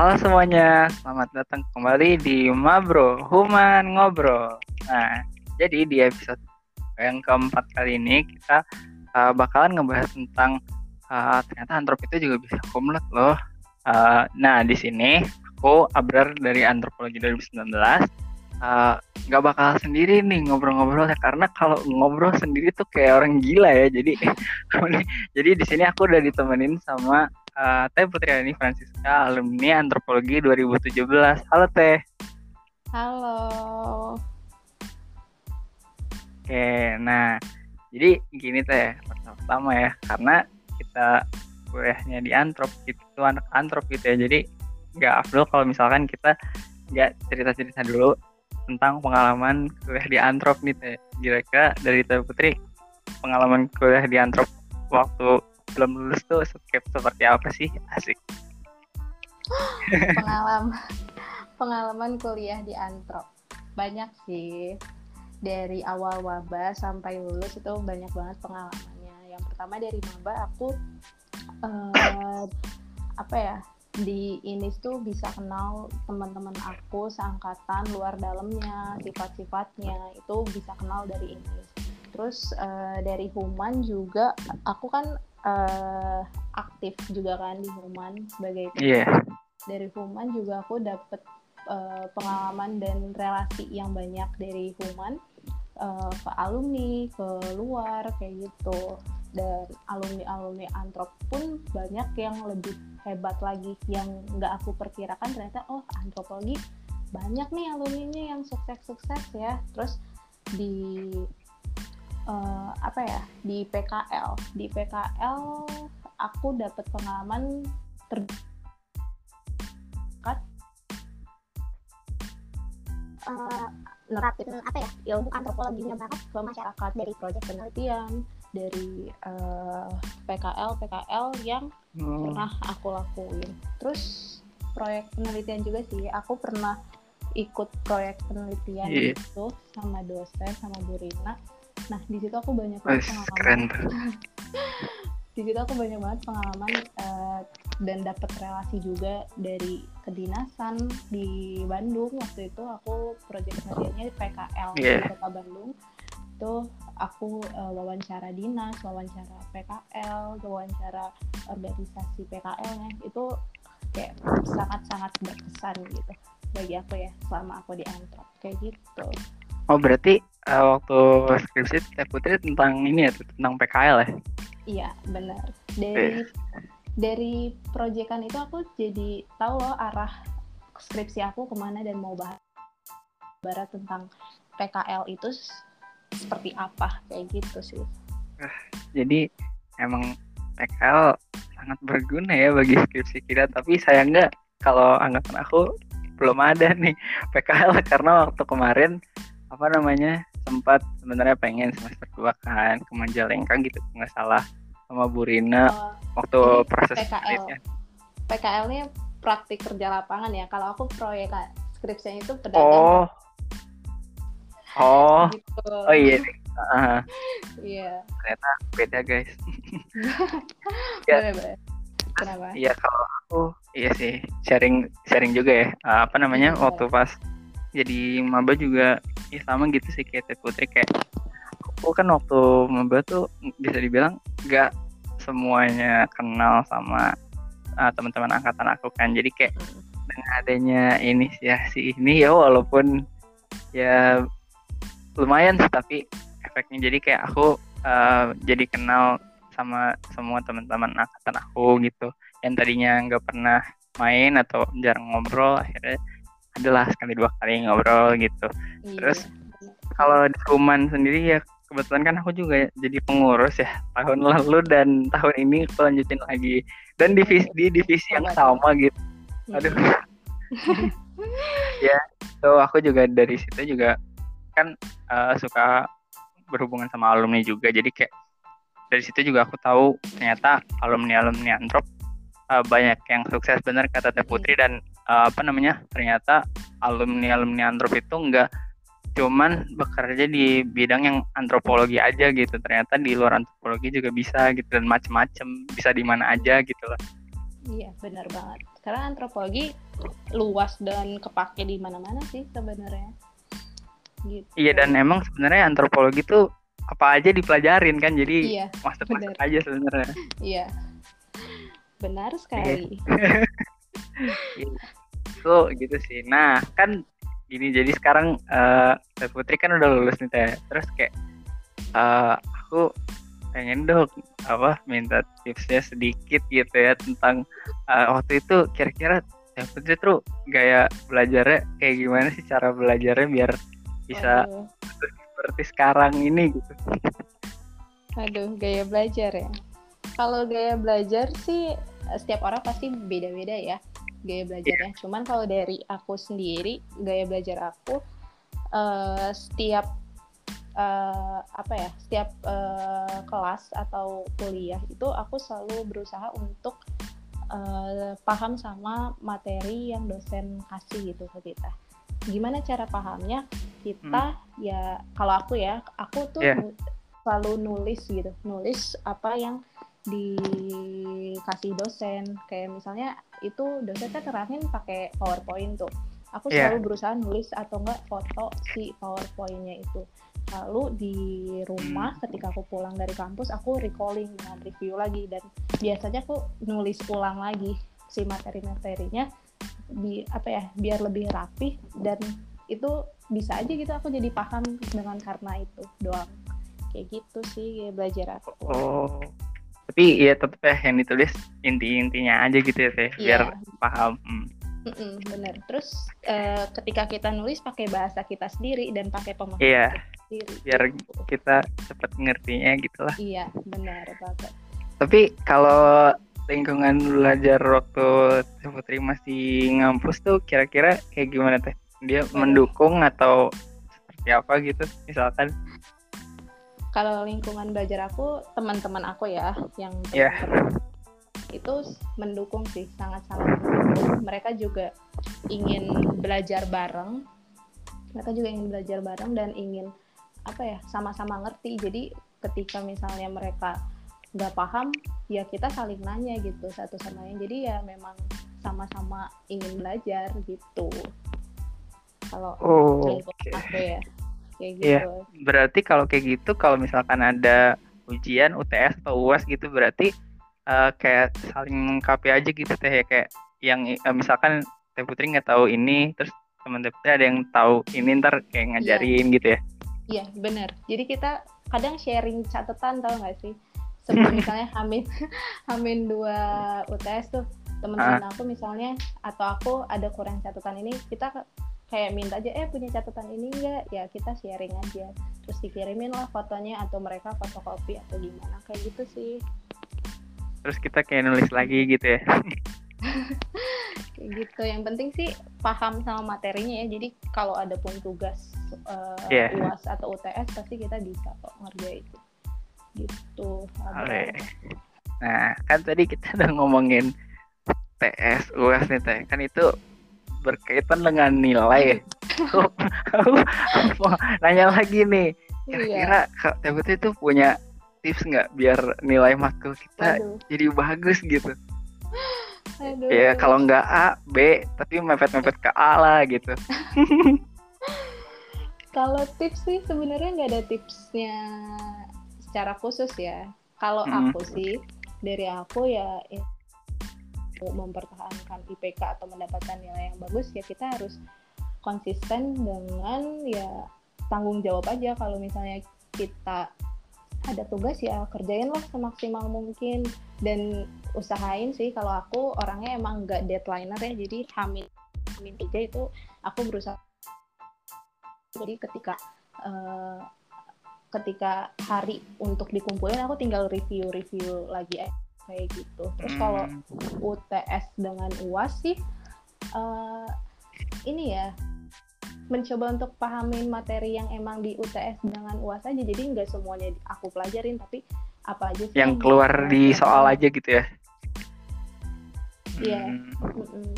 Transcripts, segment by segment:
Halo semuanya, selamat datang kembali di Mabro Human Ngobrol. Nah, jadi di episode yang keempat kali ini kita uh, bakalan ngebahas tentang uh, ternyata antrop itu juga bisa kumlat loh. Uh, nah, di sini aku Abrar dari Antropologi 2019 nggak uh, bakal sendiri nih ngobrol-ngobrol ya karena kalau ngobrol sendiri tuh kayak orang gila ya jadi jadi di sini aku udah ditemenin sama uh, Teh Putri ini Francisca, alumni Antropologi 2017. Halo Teh. Halo. Oke, nah jadi gini Teh, pertama ya, karena kita kuliahnya di Antrop, itu anak Antrop gitu ya, jadi nggak afdol kalau misalkan kita nggak cerita-cerita dulu tentang pengalaman kuliah di Antrop nih Teh. Kira-kira dari Teh Putri, pengalaman kuliah di Antrop waktu belum lulus tuh seperti apa sih? Asik. Pengalaman pengalaman kuliah di Antrop. Banyak sih. Dari awal wabah sampai lulus itu banyak banget pengalamannya. Yang pertama dari maba aku uh, apa ya di ini tuh bisa kenal teman-teman aku seangkatan luar dalamnya sifat-sifatnya. Itu bisa kenal dari ini terus uh, dari human juga aku kan uh, aktif juga kan di Human sebagai yeah. dari Human juga aku dapet uh, pengalaman dan relasi yang banyak dari Human uh, ke alumni ke luar kayak gitu. Dan alumni alumni antrop pun banyak yang lebih hebat lagi yang nggak aku perkirakan ternyata oh antropologi banyak nih alumninya yang sukses-sukses ya. Terus di uh, apa ya di PKL di PKL aku dapat pengalaman ter uh, nerapin apa ya? Ilmu antropologinya banget. ke masyarakat dari proyek penelitian dari uh, PKL PKL yang hmm. pernah aku lakuin. Terus proyek penelitian juga sih. Aku pernah ikut proyek penelitian yeah. itu sama dosen sama Bu Rina nah di situ aku banyak banget pengalaman. di situ aku banyak banget pengalaman uh, dan dapat relasi juga dari kedinasan di Bandung. Waktu itu aku proyek kerjanya PKL yeah. di kota Bandung. Itu aku uh, wawancara dinas wawancara PKL wawancara organisasi PKL-nya itu kayak sangat-sangat berkesan gitu bagi aku ya selama aku di Antrop kayak gitu Oh berarti uh, waktu skripsi Teh Putri tentang ini ya tentang PKL ya? Iya benar. Dari eh. dari proyekan itu aku jadi tahu loh arah skripsi aku ke mana dan mau bahas barat tentang PKL itu seperti apa kayak gitu sih. Uh, jadi emang PKL sangat berguna ya bagi skripsi kita tapi sayangnya kalau anggapan aku belum ada nih PKL karena waktu kemarin apa namanya sempat sebenarnya pengen semester dua kan ke Majalengka gitu nggak salah sama Bu Rina oh, waktu proses PKL. PKL-nya praktik kerja lapangan ya. Kalau aku proyek skripsinya itu pedagang. Oh. Oh. gitu. Oh iya. Uh, iya. Ternyata beda guys. ya. Boleh, boleh. Kenapa? Iya kalau aku iya sih sharing sharing juga ya. Uh, apa namanya ya, waktu pas jadi maba juga ya sama gitu sih kayak Teh Putri kayak aku kan waktu maba tuh bisa dibilang nggak semuanya kenal sama uh, teman-teman angkatan aku kan. Jadi kayak dengan adanya ini ya ini ya walaupun ya lumayan sih tapi efeknya. Jadi kayak aku uh, jadi kenal sama semua teman-teman angkatan aku gitu. Yang tadinya nggak pernah main atau jarang ngobrol akhirnya adalah sekali dua kali ngobrol gitu. Iya. terus kalau di Kuman sendiri ya kebetulan kan aku juga jadi pengurus ya tahun lalu dan tahun ini aku lanjutin lagi. Dan divisi di divisi yang sama gitu. Iya. aduh. Ya so aku juga dari situ juga kan uh, suka berhubungan sama alumni juga. Jadi kayak dari situ juga aku tahu ternyata alumni alumni antrop uh, banyak yang sukses benar kata Teh Putri dan uh, apa namanya ternyata alumni alumni antrop itu enggak cuman bekerja di bidang yang antropologi aja gitu. Ternyata di luar antropologi juga bisa gitu dan macem-macem bisa di mana aja gitu loh iya benar banget. Karena antropologi luas dan kepake di mana-mana sih sebenarnya. Gitu. iya dan emang sebenarnya antropologi tuh apa aja dipelajarin kan? Jadi iya, masuk aja sebenarnya. Iya. Benar sekali itu gitu sih nah kan gini jadi sekarang uh, Putri kan udah lulus nih teh terus kayak uh, aku pengen dong apa minta tipsnya sedikit gitu ya tentang uh, waktu itu kira-kira yang Putri tuh gaya belajarnya kayak gimana sih cara belajarnya biar bisa Aduh. seperti sekarang ini gitu. Aduh, gaya belajar ya. Kalau gaya belajar sih setiap orang pasti beda-beda ya gaya belajarnya. Yeah. Cuman kalau dari aku sendiri, gaya belajar aku uh, setiap uh, apa ya setiap uh, kelas atau kuliah itu aku selalu berusaha untuk uh, paham sama materi yang dosen kasih gitu ke kita gimana cara pahamnya kita hmm. ya kalau aku ya aku tuh yeah. selalu nulis gitu nulis apa yang dikasih dosen. Kayak misalnya itu dosennya terangin pakai powerpoint tuh. Aku yeah. selalu berusaha nulis atau enggak foto si powerpointnya itu. Lalu di rumah ketika aku pulang dari kampus aku recalling dengan review lagi. Dan biasanya aku nulis ulang lagi si materi-materinya di apa ya biar lebih rapi. Dan itu bisa aja gitu aku jadi paham dengan karena itu doang. Kayak gitu sih belajar aku. Oh tapi ya tetap ya yang ditulis inti-intinya aja gitu ya teh yeah. biar paham hmm. Mm-mm, bener. Terus uh, ketika kita nulis pakai bahasa kita sendiri dan pakai pemahaman iya, sendiri. Biar kita cepat ngertinya gitulah. Iya, benar banget. Tapi kalau lingkungan belajar waktu Putri masih ngampus tuh kira-kira kayak gimana teh? Dia oh. mendukung atau seperti apa gitu misalkan? Kalau lingkungan belajar aku, teman-teman aku ya yang yeah itu mendukung sih sangat-sangat mereka juga ingin belajar bareng. Mereka juga ingin belajar bareng dan ingin apa ya sama-sama ngerti. Jadi ketika misalnya mereka nggak paham ya kita saling nanya gitu satu sama lain. Jadi ya memang sama-sama ingin belajar gitu. Kalau oh, okay. aku ya kayak iya, gitu yeah. berarti kalau kayak gitu kalau misalkan ada ujian UTS atau UAS gitu berarti uh, kayak saling melengkapi aja gitu teh ya kayak yang uh, misalkan Teh Putri nggak tahu ini terus teman Teh Putri ada yang tahu ini ntar kayak iya. ngajarin yeah. gitu ya iya benar jadi kita kadang sharing catatan tau gak sih sebelum misalnya Hamin Hamin dua UTS tuh teman-teman uh. aku misalnya atau aku ada kurang catatan ini kita kayak minta aja eh punya catatan ini enggak ya kita sharing aja. Terus dikirimin lah fotonya atau mereka fotokopi atau gimana kayak gitu sih. Terus kita kayak nulis lagi gitu ya. Kayak gitu. Yang penting sih paham sama materinya ya. Jadi kalau ada pun tugas uh, yeah. uas atau UTS pasti kita bisa kok ngerjain. Itu gitu nah kan tadi kita udah ngomongin TS uas nih teh. Kan itu berkaitan dengan nilai ya. mau nanya lagi nih kira-kira iya. Kak Tebet itu punya tips nggak biar nilai matkul kita Aduh. jadi bagus gitu Aduh. ya kalau nggak A B tapi mepet-mepet ke A lah gitu kalau tips sih sebenarnya nggak ada tipsnya secara khusus ya kalau hmm. aku sih dari aku ya mempertahankan IPK atau mendapatkan nilai yang bagus ya kita harus konsisten dengan ya tanggung jawab aja. Kalau misalnya kita ada tugas ya kerjain lah semaksimal mungkin. Dan usahain sih kalau aku orangnya emang nggak deadlineer ya. Jadi hamil hamil tiga itu aku berusaha. Jadi ketika uh, ketika hari untuk dikumpulin aku tinggal review-review lagi eh, kayak gitu. Terus kalau hmm. UTS dengan UAS sih uh, ini ya mencoba untuk pahamin materi yang emang di UTS dengan UAS aja. Jadi nggak semuanya aku pelajarin tapi apa aja sih yang keluar di soal aja gitu ya? Iya. Hmm.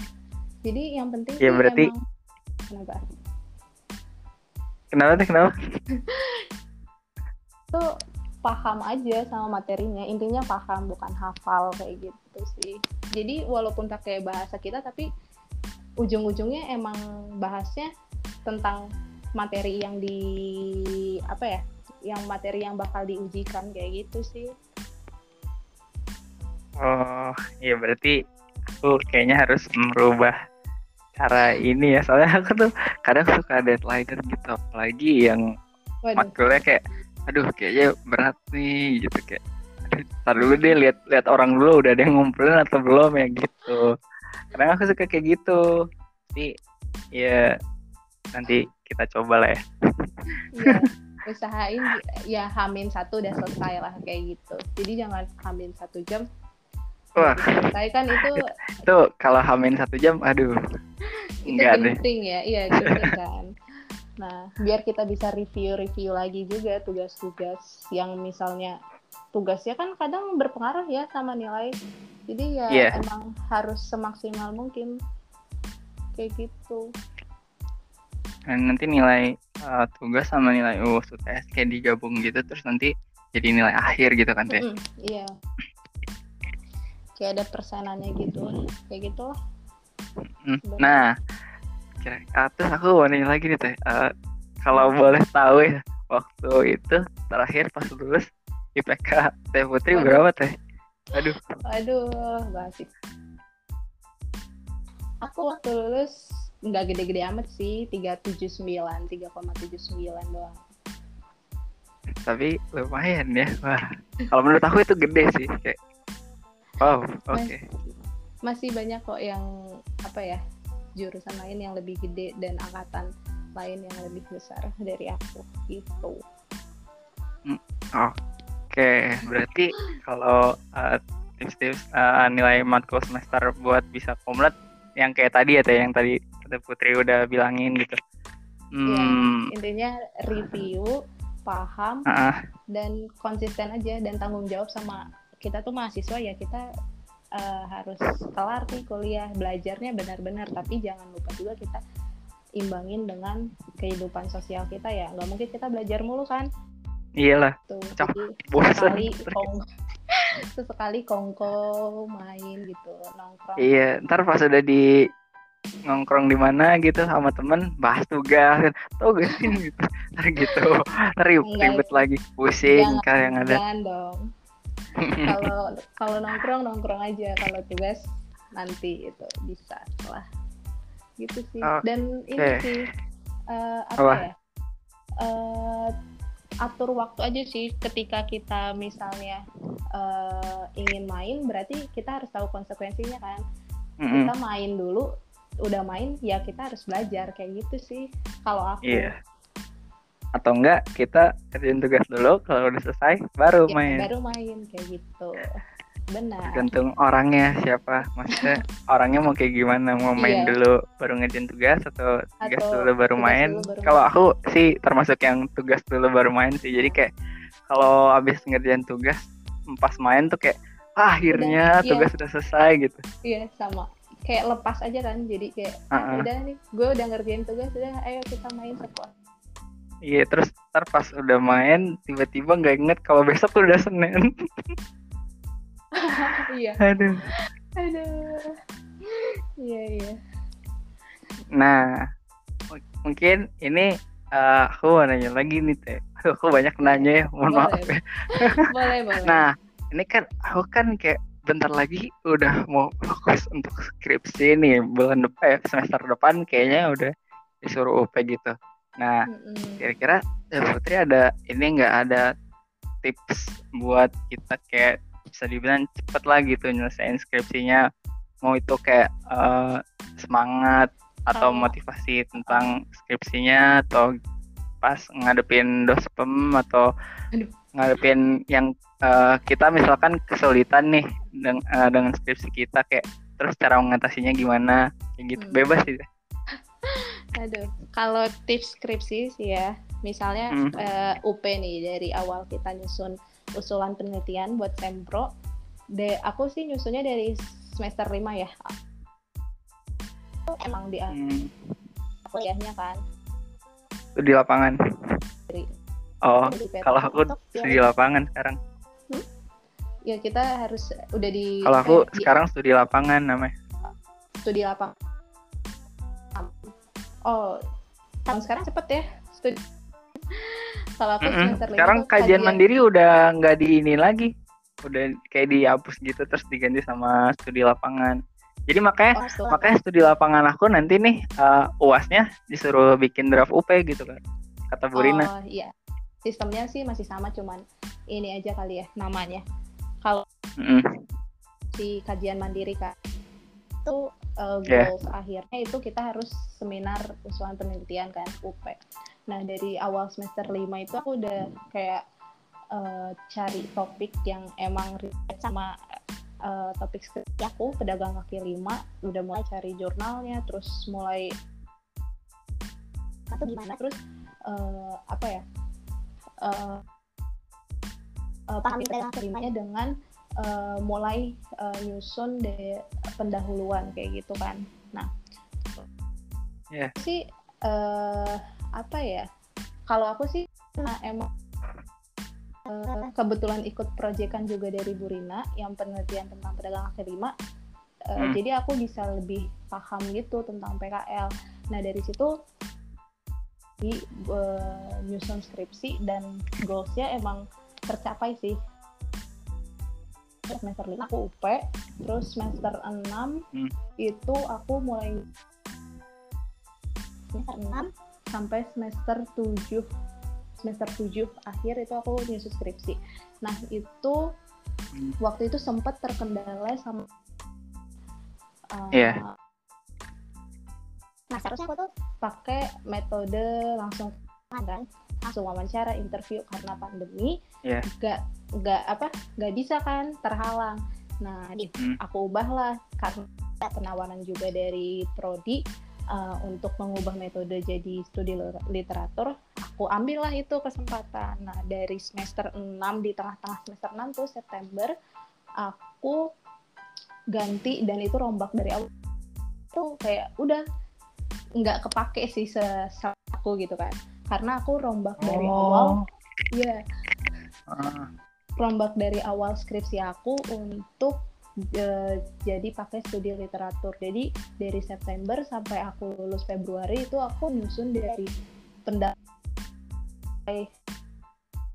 jadi yang penting ya berarti emang... kenapa? Kenapa tuh kenapa? Tuh paham aja sama materinya. Intinya paham bukan hafal kayak gitu sih. Jadi walaupun pakai bahasa kita tapi ujung-ujungnya emang bahasnya tentang materi yang di apa ya yang materi yang bakal diujikan kayak gitu sih. Oh iya berarti aku kayaknya harus merubah cara ini ya. Soalnya aku tuh kadang suka deadline gitu apalagi yang makulnya kayak aduh kayaknya berat nih gitu kayak Ntar dulu deh lihat lihat orang dulu udah ada yang ngumpulin atau belum ya gitu. Kadang aku suka kayak gitu. Tapi ya nanti kita coba lah ya. Iya, usahain ya hamin satu udah selesai lah kayak gitu. Jadi jangan hamin satu jam. Wah, selesai kan itu. Itu kalau hamin satu jam, aduh. itu penting ya, iya gitu kan. Nah, biar kita bisa review-review lagi juga tugas-tugas yang misalnya tugasnya kan kadang berpengaruh ya sama nilai. Jadi ya yeah. emang harus semaksimal mungkin kayak gitu. Dan nanti nilai uh, tugas sama nilai UTS kayak digabung gitu terus nanti jadi nilai akhir gitu kan teh? Mm -hmm, iya. Kayak ada persenannya gitu, kayak gitulah. Nah, kira terus aku mau nanya lagi nih teh. Uh, kalau boleh tahu ya waktu itu terakhir pas lulus IPK Teh Putri Waduh. berapa teh? Aduh. Aduh basi aku waktu lulus nggak gede-gede amat sih 379 3,79 doang. Tapi lumayan ya. Wah kalau menurut aku itu gede sih kayak wow oke. Okay. masih banyak kok yang apa ya jurusan lain yang lebih gede dan angkatan lain yang lebih besar dari aku gitu. Hmm, Oke, okay. berarti kalau uh, tips-tips uh, nilai matkul semester buat bisa komlet yang kayak tadi ya teh yang tadi Putri udah bilangin gitu. Iya, hmm. Ya, intinya review, paham, uh -uh. dan konsisten aja dan tanggung jawab sama kita tuh mahasiswa ya kita uh, harus kelar nih kuliah belajarnya benar-benar. Tapi jangan lupa juga kita imbangin dengan kehidupan sosial kita ya. Nggak mungkin kita belajar mulu kan? Iyalah. Tuh jadi sekali kong sesekali kongko main gitu nongkrong. Iya ntar pas udah di nongkrong di mana gitu sama temen bahas tugas tuh gak gitu ntar gitu ribet, ribet lagi. Pusing kayak yang ada. jangan dong kalau kalau nongkrong nongkrong aja. Kalau tugas nanti itu bisa lah. Gitu sih. Okay. dan ini sih uh, apa, apa? ya? Uh, atur waktu aja sih. Ketika kita misalnya uh, ingin main berarti kita harus tahu konsekuensinya kan. Mm -hmm. kita main dulu udah main ya kita harus belajar. Kayak gitu sih. Kalau aku yeah atau enggak kita kerjain tugas dulu kalau udah selesai baru ya, main. baru main kayak gitu. Benar. Tergantung orangnya siapa. Maksudnya orangnya mau kayak gimana mau main iya. dulu baru ngerjain tugas atau tugas atau dulu baru main. kalau aku sih termasuk yang tugas dulu baru main sih. Jadi kayak kalau abis ngerjain tugas pas main tuh kayak ah, akhirnya udah, tugas iya. sudah selesai gitu. Iya sama. Kayak lepas aja kan jadi kayak uh -uh. udah nih gue udah ngerjain tugas udah ayo kita main sekolah Iya terus ntar pas udah main tiba-tiba nggak inget kalau besok udah Senin. iya. Aduh. Aduh. Iya iya. Nah mungkin ini uh, aku mau nanya lagi nih teh. Aku banyak nanya ya, mohon boleh. maaf ya. boleh boleh. Nah ini kan aku kan kayak bentar lagi udah mau fokus untuk skripsi nih bulan depan eh, semester depan kayaknya udah disuruh UP gitu. Nah, mm-hmm. kira-kira ya Putri ada ini nggak ada tips buat kita kayak bisa dibilang cepet lah gitu nyelesain skripsinya mau itu kayak uh, semangat atau oh. motivasi tentang skripsinya atau pas ngadepin dospem atau Aduh. ngadepin yang uh, kita misalkan kesulitan nih dengan, uh, dengan skripsi kita kayak terus cara mengatasinya gimana kayak gitu hmm. bebas sih Aduh, kalau tips skripsi sih ya, misalnya hmm. uh, eh, UP nih dari awal kita nyusun usulan penelitian buat sempro, de aku sih nyusunnya dari semester 5 ya. Emang di hmm. kuliahnya kan. Itu di lapangan. oh kalau aku studi lapangan sekarang hmm? ya kita harus udah di kalau aku eh, sekarang studi lapangan namanya studi lapangan oh tahun sekarang cepet ya? Studi kalau aku mm -hmm. sekarang kajian, kajian mandiri udah nggak di ini lagi. Udah kayak dihapus gitu terus diganti sama studi lapangan. Jadi makanya oh, makanya studi lapangan aku nanti nih uh, uasnya disuruh bikin draft UP gitu kan kata Burina oh iya. Sistemnya sih masih sama cuman ini aja kali ya namanya. Kalau mm -hmm. si kajian mandiri kan itu uh, goals yeah. akhirnya itu kita harus seminar usulan penelitian kan UP nah dari awal semester 5 itu aku udah kayak uh, cari topik yang emang relate sama uh, topik skripsi aku pedagang kaki lima. Udah mulai cari jurnalnya terus mulai atau gimana? Terus uh, apa ya? Uh, uh, pahami pedagang kaki limanya dengan uh, mulai uh, nyusun de pendahuluan kayak gitu kan nah yeah. sih uh, apa ya kalau aku sih nah emang uh, kebetulan ikut proyekan juga dari Burina yang penelitian tentang pedagang kaki lima uh, hmm. jadi aku bisa lebih paham gitu tentang PKL nah dari situ di uh, nyusun skripsi dan goalsnya emang tercapai sih semester 5 aku UP terus semester 6 hmm. itu aku mulai semester 6 sampai semester 7 semester 7 akhir itu aku nyusun skripsi nah itu hmm. waktu itu sempat terkendala sama uh, yeah. nah seharusnya aku tuh pakai metode langsung kan langsung wawancara interview karena pandemi yeah. gak nggak apa nggak bisa kan terhalang. Nah hmm. aku ubahlah karena penawaran juga dari prodi uh, untuk mengubah metode jadi studi literatur aku ambillah itu kesempatan. Nah dari semester 6 di tengah-tengah semester 6 tuh September aku ganti dan itu rombak dari awal. Tuh kayak udah nggak kepake sih se aku gitu kan karena aku rombak oh. dari awal ya yeah. uh rombak dari awal skripsi aku untuk uh, jadi pakai studi literatur. Jadi dari September sampai aku lulus Februari itu aku nyusun dari pendapat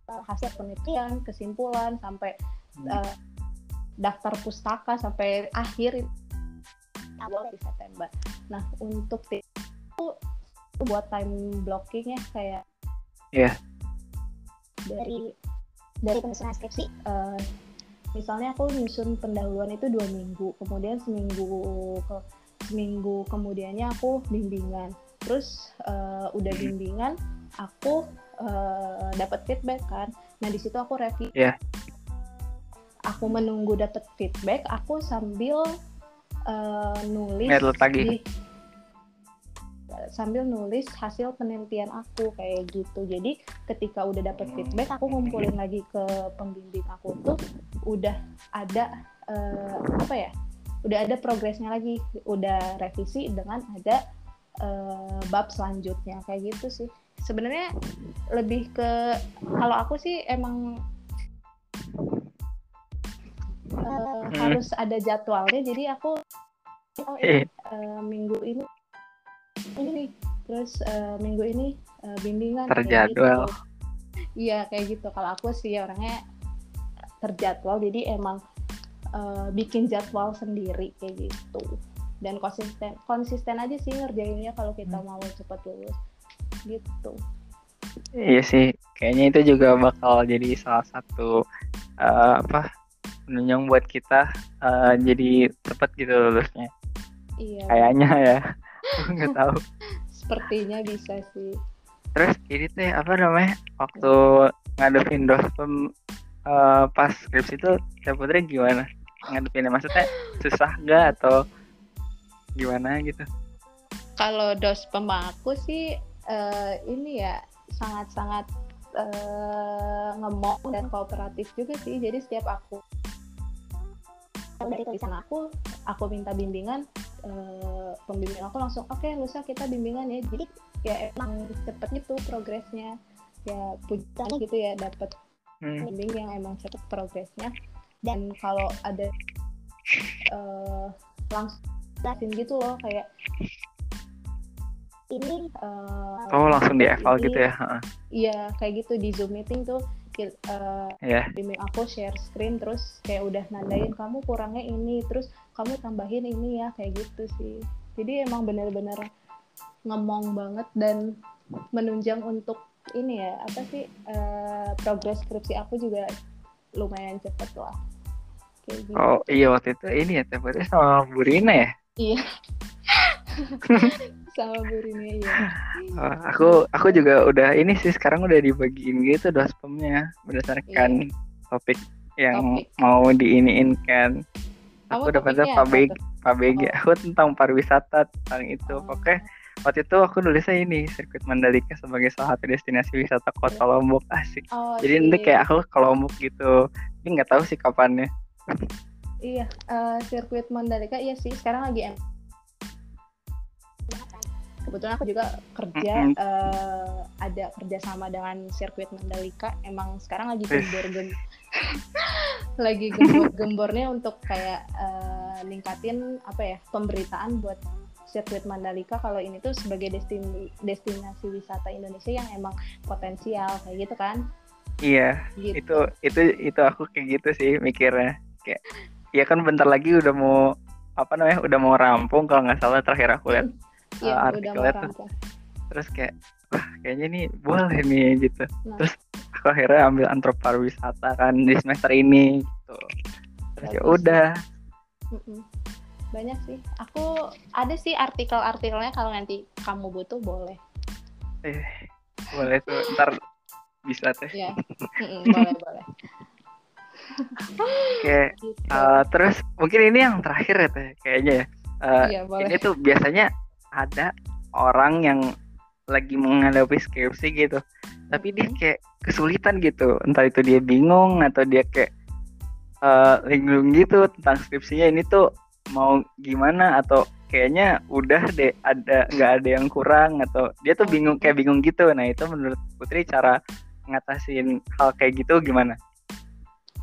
hasil penelitian, kesimpulan sampai uh, daftar pustaka sampai akhir awal di September. Nah untuk itu buat time blocking ya kayak yeah. dari dari penyusunan skripsi uh, misalnya aku nyusun pendahuluan itu dua minggu kemudian seminggu ke seminggu kemudiannya aku bimbingan terus uh, udah hmm. bimbingan aku uh, dapat feedback kan nah di situ aku review yeah. aku menunggu dapat feedback aku sambil uh, nulis di sambil nulis hasil penelitian aku kayak gitu. Jadi ketika udah dapet feedback aku ngumpulin lagi ke pembimbing aku tuh udah ada uh, apa ya udah ada progresnya lagi. Udah revisi dengan ada uh, bab selanjutnya kayak gitu sih. Sebenarnya lebih ke kalau aku sih emang uh, hmm. harus ada jadwalnya. Jadi aku oh, ini, uh, minggu ini ini nih terus uh, minggu ini uh, bimbingan terjadwal. gitu. iya kayak gitu. Kalau aku sih orangnya terjadwal jadi emang uh, bikin jadwal sendiri kayak gitu. Dan konsisten konsisten aja sih ngerjainnya kalau kita hmm. mau cepat lulus gitu. Iya sih kayaknya itu juga bakal jadi salah satu uh, apa penunjang buat kita uh, jadi cepat gitu lulusnya. Iya. Kayaknya ya nggak tahu. Sepertinya bisa sih. Terus ini teh apa namanya? Waktu ngadepin dospem uh, pas skripsi itu Teh Putri gimana? Ngadepinnya maksudnya susah nggak atau gimana gitu? Kalau dospem aku sih uh, ini ya sangat-sangat uh, ngemok dan kooperatif juga sih. Jadi setiap aku dari tulisan aku aku minta bimbingan uh, pembimbing aku langsung oke okay, lusa kita bimbingan ya. Jadi ya emang cepet gitu progresnya. Ya pujiannya gitu ya dapat hmm. yang emang cepet progresnya. Dan kalau ada uh, langsung jelasin gitu loh kayak ini uh, oh langsung di eval gitu ya iya kayak gitu di zoom meeting tuh uh, yeah. aku share screen terus kayak udah nandain kamu kurangnya ini terus kamu tambahin ini ya kayak gitu sih jadi emang bener-bener ngemong banget dan menunjang untuk ini ya apa sih uh, progres skripsi aku juga lumayan cepet lah kayak gitu. oh iya waktu itu ini ya tempatnya sama Bu Rina ya iya sama Bu Rina iya. Oh, aku aku juga udah ini sih sekarang udah dibagiin gitu dospemnya berdasarkan iya. topik yang topik. mau diiniin kan. Aku dapetnya pabeg pabeg oh. aku tentang pariwisata tentang itu. Oh. oke waktu itu aku nulisnya ini sirkuit Mandalika sebagai salah satu destinasi wisata kota Lombok asik. Oh, jadi nanti kayak aku ke Lombok gitu. Ini nggak tahu sih kapannya. Iya uh, sirkuit Mandalika iya sih. Sekarang lagi kebetulan aku juga kerja mm -hmm. uh, ada kerjasama dengan sirkuit Mandalika. Emang sekarang lagi gembor gem lagi gembor gembornya untuk kayak uh, ningkatin apa ya pemberitaan buat sirkuit Mandalika. Kalau ini tuh sebagai destin destinasi wisata Indonesia yang emang potensial kayak gitu kan? Iya gitu. itu itu itu aku kayak gitu sih mikirnya. Kayak ya kan bentar lagi udah mau apa namanya udah mau rampung kalau nggak salah terakhir aku lihat Iya, uh, artikelnya tuh. Terus kayak wah kayaknya nih boleh nih gitu. Nah. Terus aku akhirnya ambil antroparwisata kan di semester ini gitu. Terus ya udah. Banyak sih. Aku ada sih artikel-artikelnya kalau nanti kamu butuh boleh. Eh, boleh tuh ntar bisa teh. Iya. boleh boleh. Oke, gitu. uh, terus mungkin ini yang terakhir ya teh kayaknya ya. Uh, iya, boleh. Ini tuh biasanya ada orang yang lagi menghadapi skripsi gitu. Tapi dia kayak kesulitan gitu. Entah itu dia bingung atau dia kayak uh, linglung gitu tentang skripsinya ini tuh mau gimana atau kayaknya udah deh ada nggak ada yang kurang atau dia tuh bingung kayak bingung gitu. Nah itu menurut Putri cara ngatasin hal kayak gitu gimana?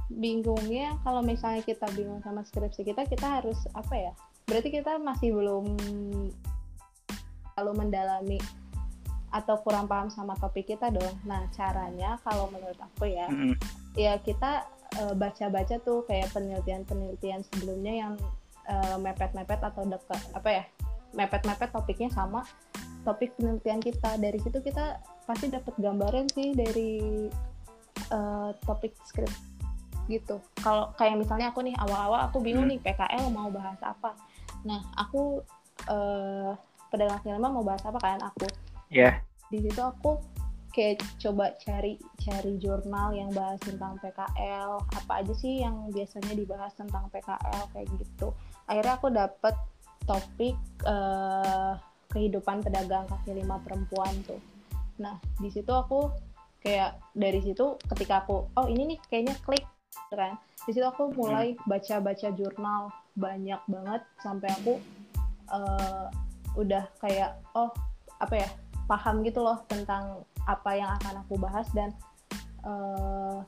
Bingungnya kalau misalnya kita bingung sama skripsi kita kita harus apa ya berarti kita masih belum terlalu mendalami atau kurang paham sama topik kita dong. Nah, caranya kalau menurut aku ya, mm -hmm. ya kita uh, baca-baca tuh kayak penelitian-penelitian sebelumnya yang uh, mepet-mepet atau dekat apa ya? mepet-mepet topiknya sama topik penelitian kita. Dari situ kita pasti dapat gambaran sih dari uh, topik skrip gitu. Kalau kayak misalnya aku nih awal-awal aku bingung nih PKL mau bahas apa. Nah, aku uh, pedagang kaki lima mau bahas apa kan aku ya yeah. di situ aku kayak coba cari cari jurnal yang bahas tentang PKL apa aja sih yang biasanya dibahas tentang PKL kayak gitu akhirnya aku dapet topik uh, kehidupan pedagang kaki lima perempuan tuh nah di situ aku kayak dari situ ketika aku oh ini nih kayaknya klik kan di situ aku mulai hmm. baca-baca jurnal banyak banget sampai aku uh, udah kayak oh apa ya paham gitu loh tentang apa yang akan aku bahas dan uh,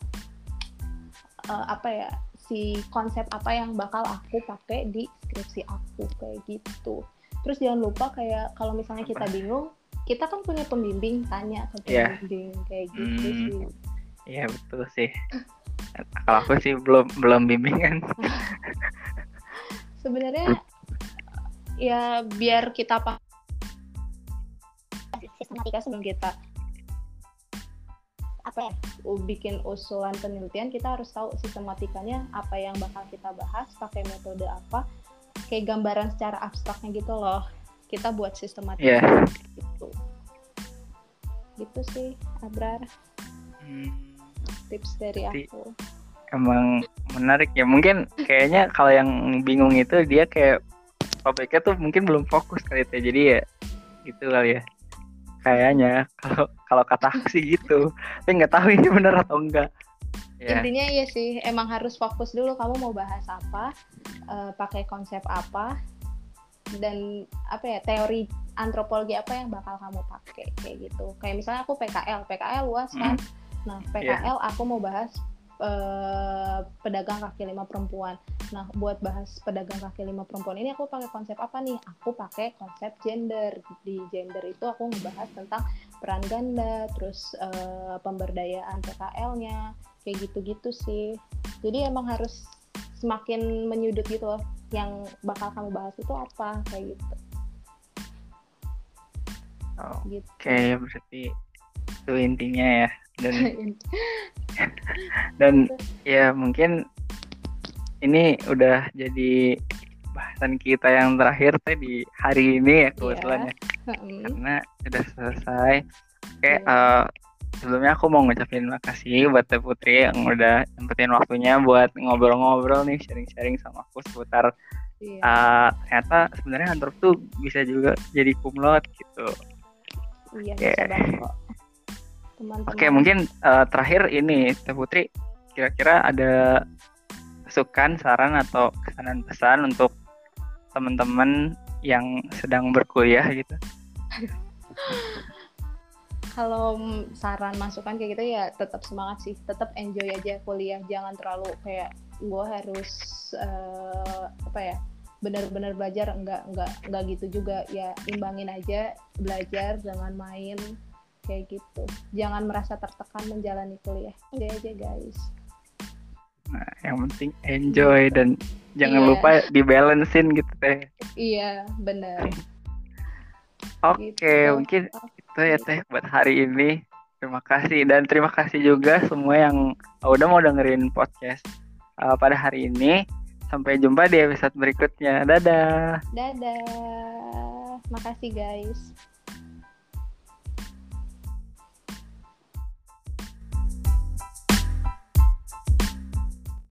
uh, apa ya si konsep apa yang bakal aku pakai di skripsi aku kayak gitu. Terus jangan lupa kayak kalau misalnya kita bingung kita kan punya pembimbing tanya ke iya. pembimbing yeah. kayak gitu hmm, sih. Iya betul sih. Kalau aku sih belum belum bimbingan. Sebenarnya ya biar kita paham. Sistematika sebelum kita apa ya? Bikin usulan penelitian kita harus tahu sistematikanya apa yang bakal kita bahas pakai metode apa kayak gambaran secara abstraknya gitu loh. Kita buat sistematika. Yeah. gitu. Gitu sih Abrar. Hmm. tips dari aku. emang menarik ya. Mungkin kayaknya kalau yang bingung itu dia kayak pabriknya tuh mungkin belum fokus kali itu jadi ya gitu kali ya kayaknya kalau kalau kata sih gitu tapi nggak tahu ini benar atau enggak ya. intinya iya sih emang harus fokus dulu kamu mau bahas apa uh, pakai konsep apa dan apa ya teori antropologi apa yang bakal kamu pakai kayak gitu kayak misalnya aku PKL PKL luas kan hmm. nah PKL yeah. aku mau bahas uh, pedagang kaki lima perempuan. Nah buat bahas pedagang kaki lima perempuan ini aku pakai konsep apa nih? Aku pakai konsep gender. Di gender itu aku ngebahas tentang peran ganda terus uh, pemberdayaan PKL-nya kayak gitu-gitu sih. Jadi emang harus semakin menyudut gitu loh yang bakal kamu bahas itu apa kayak gitu. Oh, gitu. Oke, okay, berarti itu intinya ya. Dan dan ya mungkin ini udah jadi bahasan kita yang terakhir tadi hari ini ya kebetulan yeah. ya. Karena sudah selesai. Oke, okay, iya. yeah. uh, sebelumnya aku mau ngucapin makasih buat Teh Putri yang udah nyempetin waktunya buat ngobrol-ngobrol nih, sharing-sharing sama aku seputar yeah. uh, ternyata sebenarnya antrop tuh bisa juga jadi kumlot gitu. Iya, okay. Oke, mungkin uh, terakhir ini Teh Putri kira-kira ada masukan, saran atau kesanan pesan untuk teman-teman yang sedang berkuliah gitu? Kalau saran masukan kayak gitu ya tetap semangat sih, tetap enjoy aja kuliah, jangan terlalu kayak gue harus uh, apa ya benar-benar belajar. Enggak enggak enggak gitu juga. Ya imbangin aja belajar jangan main kayak gitu jangan merasa tertekan menjalani kuliah aja aja guys nah yang penting enjoy gitu. dan jangan yeah. lupa dibalancein gitu teh iya benar oke okay, gitu. mungkin okay. itu ya teh buat hari ini terima kasih dan terima kasih juga semua yang udah mau dengerin podcast uh, pada hari ini Sampai jumpa di episode berikutnya. Dadah. Dadah. Makasih guys.